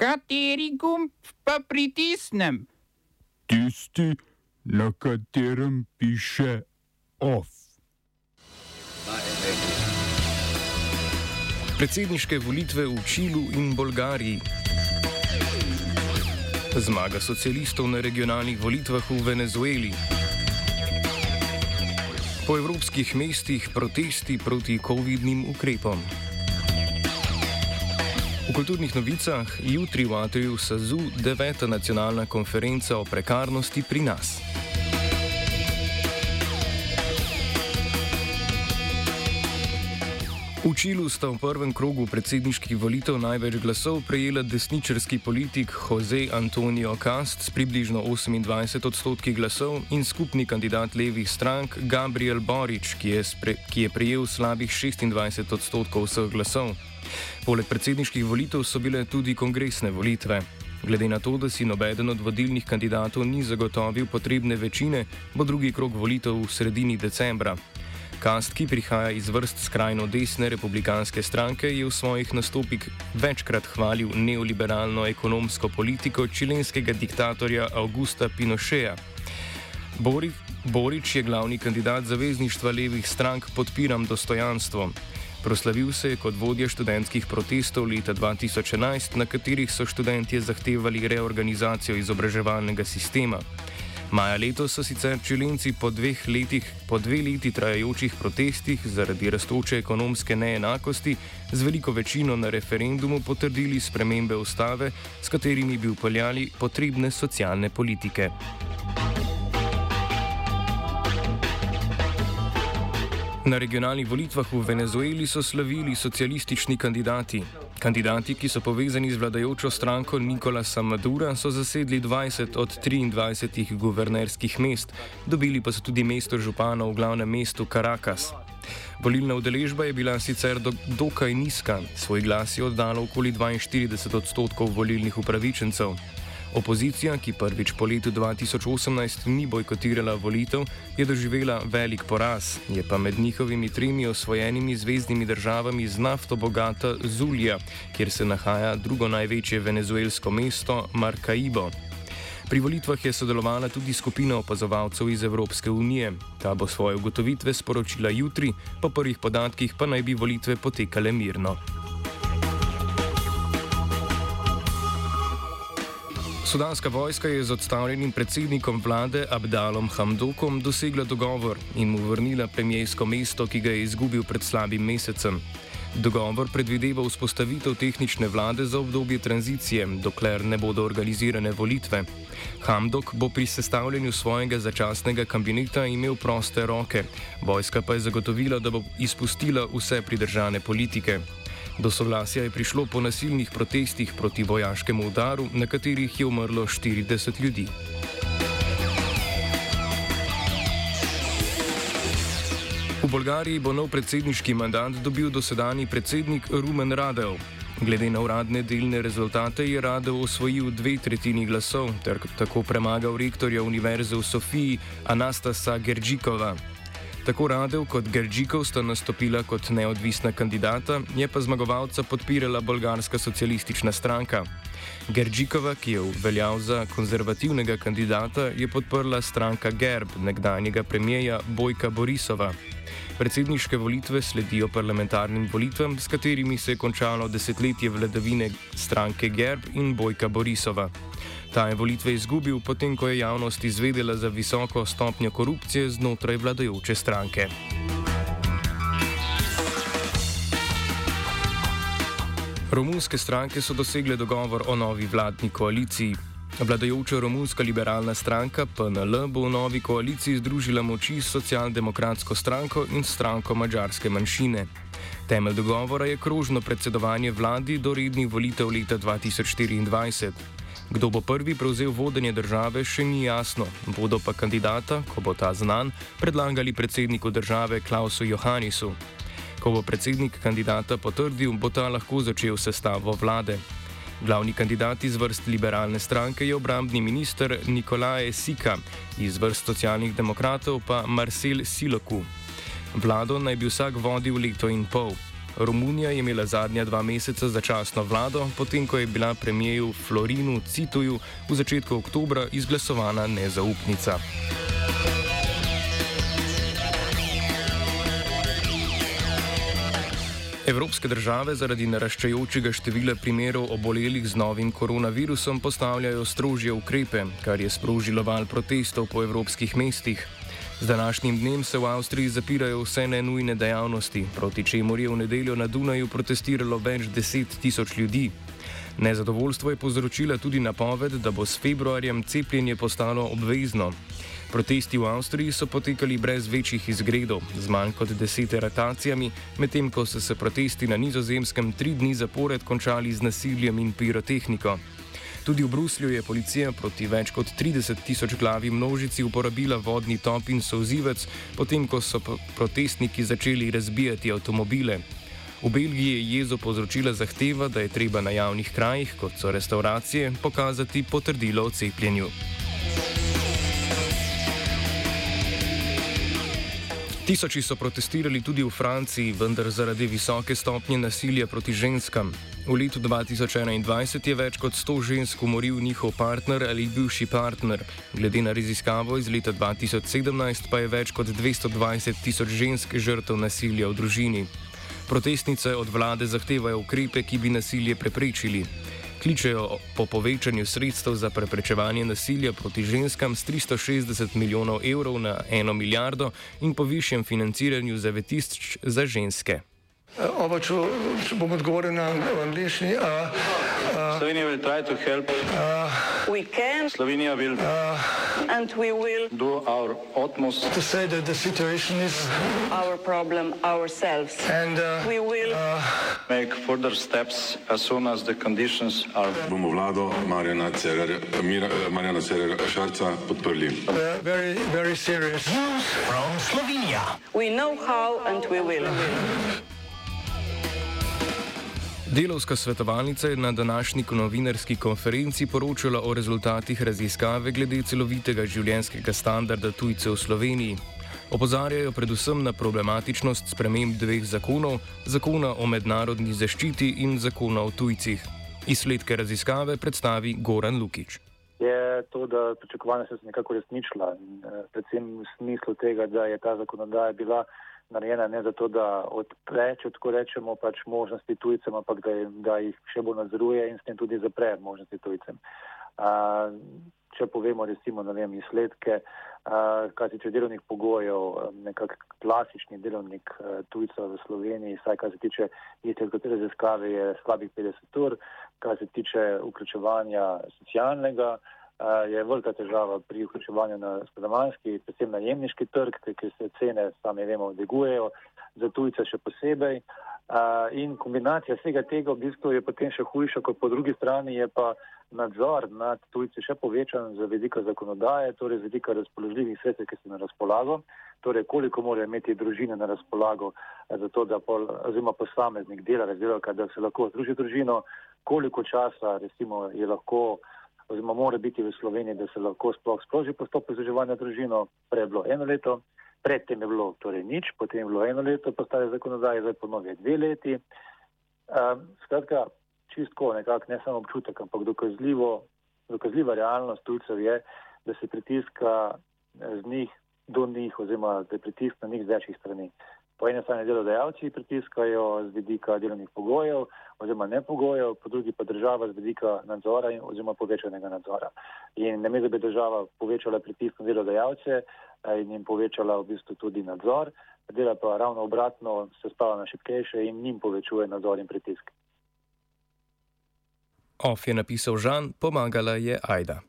Kateri gumb pa pritisnem? Tisti, na katerem piše OF. Predsedniške volitve v Čilu in Bolgariji. Zmaga socialistov na regionalnih volitvah v Venezueli. Po evropskih mestih protesti proti COVID-nim ukrepom. V kulturnih novicah jutri v Atriju Sazu deveta nacionalna konferenca o prekarnosti pri nas. V Čilu sta v prvem krogu predsedniških volitev največ glasov prejela desničarski politik Jose Antonio Cast s približno 28 odstotki glasov in skupni kandidat levih strank Gabriel Borič, ki je, ki je prejel slabih 26 odstotkov vseh glasov. Poleg predsedniških volitev so bile tudi kongresne volitve. Glede na to, da si nobeden od vodilnih kandidatov ni zagotovil potrebne večine, bo drugi krok volitev v sredini decembra. Kast, ki prihaja iz vrst skrajno desne republikanske stranke, je v svojih nastopih večkrat hvalil neoliberalno ekonomsko politiko čilenskega diktatorja Augusta Pinocheja. Borič je glavni kandidat zavezništva levih strank Podpiram dostojanstvo. Proslavil se je kot vodja študentskih protestov leta 2011, na katerih so študentje zahtevali reorganizacijo izobraževalnega sistema. Maja letos so sicer čilenci po dveh letih, po dve leti trajajočih protestih zaradi rastoče ekonomske neenakosti z veliko večino na referendumu potrdili spremembe ustave, s katerimi bi upeljali potrebne socialne politike. Na regionalnih volitvah v Venezueli so slavili socialistični kandidati. Kandidati, ki so povezani z vladajočo stranko Nikolasa Madura, so zasedli 20 od 23 guvernerskih mest, dobili pa so tudi mesto župana v glavnem mestu Caracas. Volilna udeležba je bila sicer do, dokaj nizka, svoj glas je oddalo okoli 42 odstotkov volilnih upravičencev. Opozicija, ki prvič po letu 2018 ni bojkotirala volitev, je doživela velik poraz, je pa med njihovimi tremi osvojenimi zvezdnimi državami z nafto bogata Zulja, kjer se nahaja drugo največje venezuelsko mesto Maracaibo. Pri volitvah je sodelovala tudi skupina opazovalcev iz Evropske unije. Ta bo svoje ugotovitve sporočila jutri, po prvih podatkih pa naj bi volitve potekale mirno. Sudanska vojska je z odstavljenim predsednikom vlade Abdalom Hamdokom dosegla dogovor in mu vrnila premijsko mesto, ki ga je izgubil pred slabim mesecem. Dogovor predvideva vzpostavitev tehnične vlade za obdobje tranzicije, dokler ne bodo organizirane volitve. Hamdok bo pri sestavljanju svojega začasnega kabineta imel proste roke, vojska pa je zagotovila, da bo izpustila vse pridržane politike. Do soglasja je prišlo po nasilnih protestih proti vojaškemu udaru, na katerih je umrlo 40 ljudi. V Bolgariji bo nov predsedniški mandat dobil dosedani predsednik Rumen Radev. Glede na uradne delne rezultate je Radev osvojil dve tretjini glasov ter tako premagal rektorja Univerze v Sofiji Anastasa Gerđikova. Tako Radev kot Gerđikov sta nastopila kot neodvisna kandidata, je pa zmagovalca podpirala bolgarska socialistična stranka. Gerđikova, ki je veljal za konzervativnega kandidata, je podprla stranka Gerb, nekdanjega premijeja Bojka Borisova. Predsedniške volitve sledijo parlamentarnim volitvam, s katerimi se je končalo desetletje vladavine stranke Gerb in Bojka Borisova. Ta je volitve izgubil, potem ko je javnost izvedela za visoko stopnjo korupcije znotraj vladajoče stranke. Romunske stranke so dosegle dogovor o novi vladni koaliciji. Vladajoča romunska liberalna stranka PNL bo v novi koaliciji združila moči s socialdemokratsko stranko in stranko mađarske manjšine. Temelj dogovora je krožno predsedovanje vladi do rednih volitev leta 2024. Kdo bo prvi prevzel vodenje države, še ni jasno. Bodo pa kandidata, ko bo ta znan, predlagali predsedniku države Klausu Johannisu. Ko bo predsednik kandidata potrdil, bo ta lahko začel sestavo vlade. Glavni kandidat iz vrst liberalne stranke je obrambni minister Nikolaje Sika, iz vrst socialnih demokratov pa Marcel Siloku. Vlado naj bi vsak vodil leto in pol. Romunija je imela zadnja dva meseca začasno vlado, potem ko je bila premijeju Florinu Cituju v začetku oktobra izglasovana nezaupnica. Evropske države zaradi naraščajočega števila primerov obolelih z novim koronavirusom postavljajo strožje ukrepe, kar je sprožilo val protestov po evropskih mestih. Z današnjim dnem se v Avstriji zapirajo vse nenujne dejavnosti, proti čemur je v nedeljo na Dunaju protestiralo več deset tisoč ljudi. Nezadovoljstvo je povzročila tudi napoved, da bo s februarjem cepljenje postalo obvezno. Protesti v Avstriji so potekali brez večjih izgredov, z manj kot deset ratacijami, medtem ko so se protesti na nizozemskem tri dni zapored končali z nasiljem in pirotehniko. Tudi v Bruslju je policija proti več kot 30 tisoč glavi množici uporabila vodni top in sozivec, potem ko so protestniki začeli razbijati avtomobile. V Belgiji je jezo povzročila zahteva, da je treba na javnih krajih, kot so restauracije, pokazati potrdilo o cepljenju. Tisoči so protestirali tudi v Franciji, vendar zaradi visoke stopnje nasilja proti ženskam. V letu 2021 je več kot 100 žensk umoril njihov partner ali bivši partner, glede na raziskavo iz leta 2017 pa je več kot 220 tisoč žensk žrtev nasilja v družini. Protestnice od vlade zahtevajo ukrepe, ki bi nasilje preprečili kličejo po povečanju sredstev za preprečevanje nasilja proti ženskam z 360 milijonov evrov na eno milijardo in po višjem financiranju zavetišč za ženske. Oba, če, če bom odgovoril na angliški. Slovenija bo poskušala pomagati. Slovenija bo naredila naš utmost, da bo rekla, da je situacija naš problem, naš. In mi bomo naredili nadaljnje korake, as soon as the conditions are. Bomo vlado Marjana Cererera Šarca podprli. Very, very serious. News from Slovenija. We know how and we will. Delovska svetovalnica je na današnji novinarski konferenci poročala o rezultatih raziskave glede celovitega življenjskega standarda tujcev v Sloveniji. Opozarjajo predvsem na problematičnost sprememb dveh zakonov, zakona o mednarodni zaščiti in zakona o tujcih. Izsledke raziskave predstavi Goran Lukič. Je to, da pričakovanja so se nekako resničila, eh, predvsem v smislu tega, da je ta zakonodaja bila narejena ne zato, da odpre, če tako rečemo, pač možnosti tujcem, ampak da, da jih še bolj nadzoruje in s tem tudi zapre možnosti tujcem. Uh, če povemo recimo, ne vem, izsledke, uh, kaj se tiče delovnih pogojev, nekak klasični delovnik uh, tujcev v Sloveniji, saj kaj se tiče itega raziskave, je slabih 50 ur, kaj se tiče vključevanja socialnega, je velika težava pri vključevanju na stanovanski, predvsem najemniški trg, ker se cene, sami vemo, dvigujejo, za tujce še posebej. In kombinacija vsega tega v bistvu je potem še hujša, kot po drugi strani je pa nadzor nad tujci še povečan za vedika zakonodaje, torej za vedika razpoložljivih sredstev, ki so na razpolago, torej koliko morajo imeti družine na razpolago za to, da pol, oziroma posameznik dela razdelka, da se lahko združi družino, koliko časa recimo je lahko oziroma mora biti v Sloveniji, da se lahko sploh sproži postopek združevanja družino, prej je bilo eno leto, predtem je bilo torej nič, potem je bilo eno leto, postale zakonodaje, zdaj ponovje dve leti. Um, skratka, čistko nekako ne samo občutek, ampak dokazljivo, dokazljiva realnost tujcev je, da se pritiska z njih do njih oziroma da je pritisk na njih z večjih strani. Po eni strani delodajalci pritiskajo z vidika delovnih pogojev oziroma ne pogojev, po drugi pa država z vidika nadzora in, oziroma povečanega nadzora. In me, da bi država povečala pritisk na delodajalce eh, in jim povečala v bistvu tudi nadzor, dela pa ravno obratno, se spava na šipkejše in njim povečuje nadzor in pritisk. Of je napisal Žan, pomagala je Aida.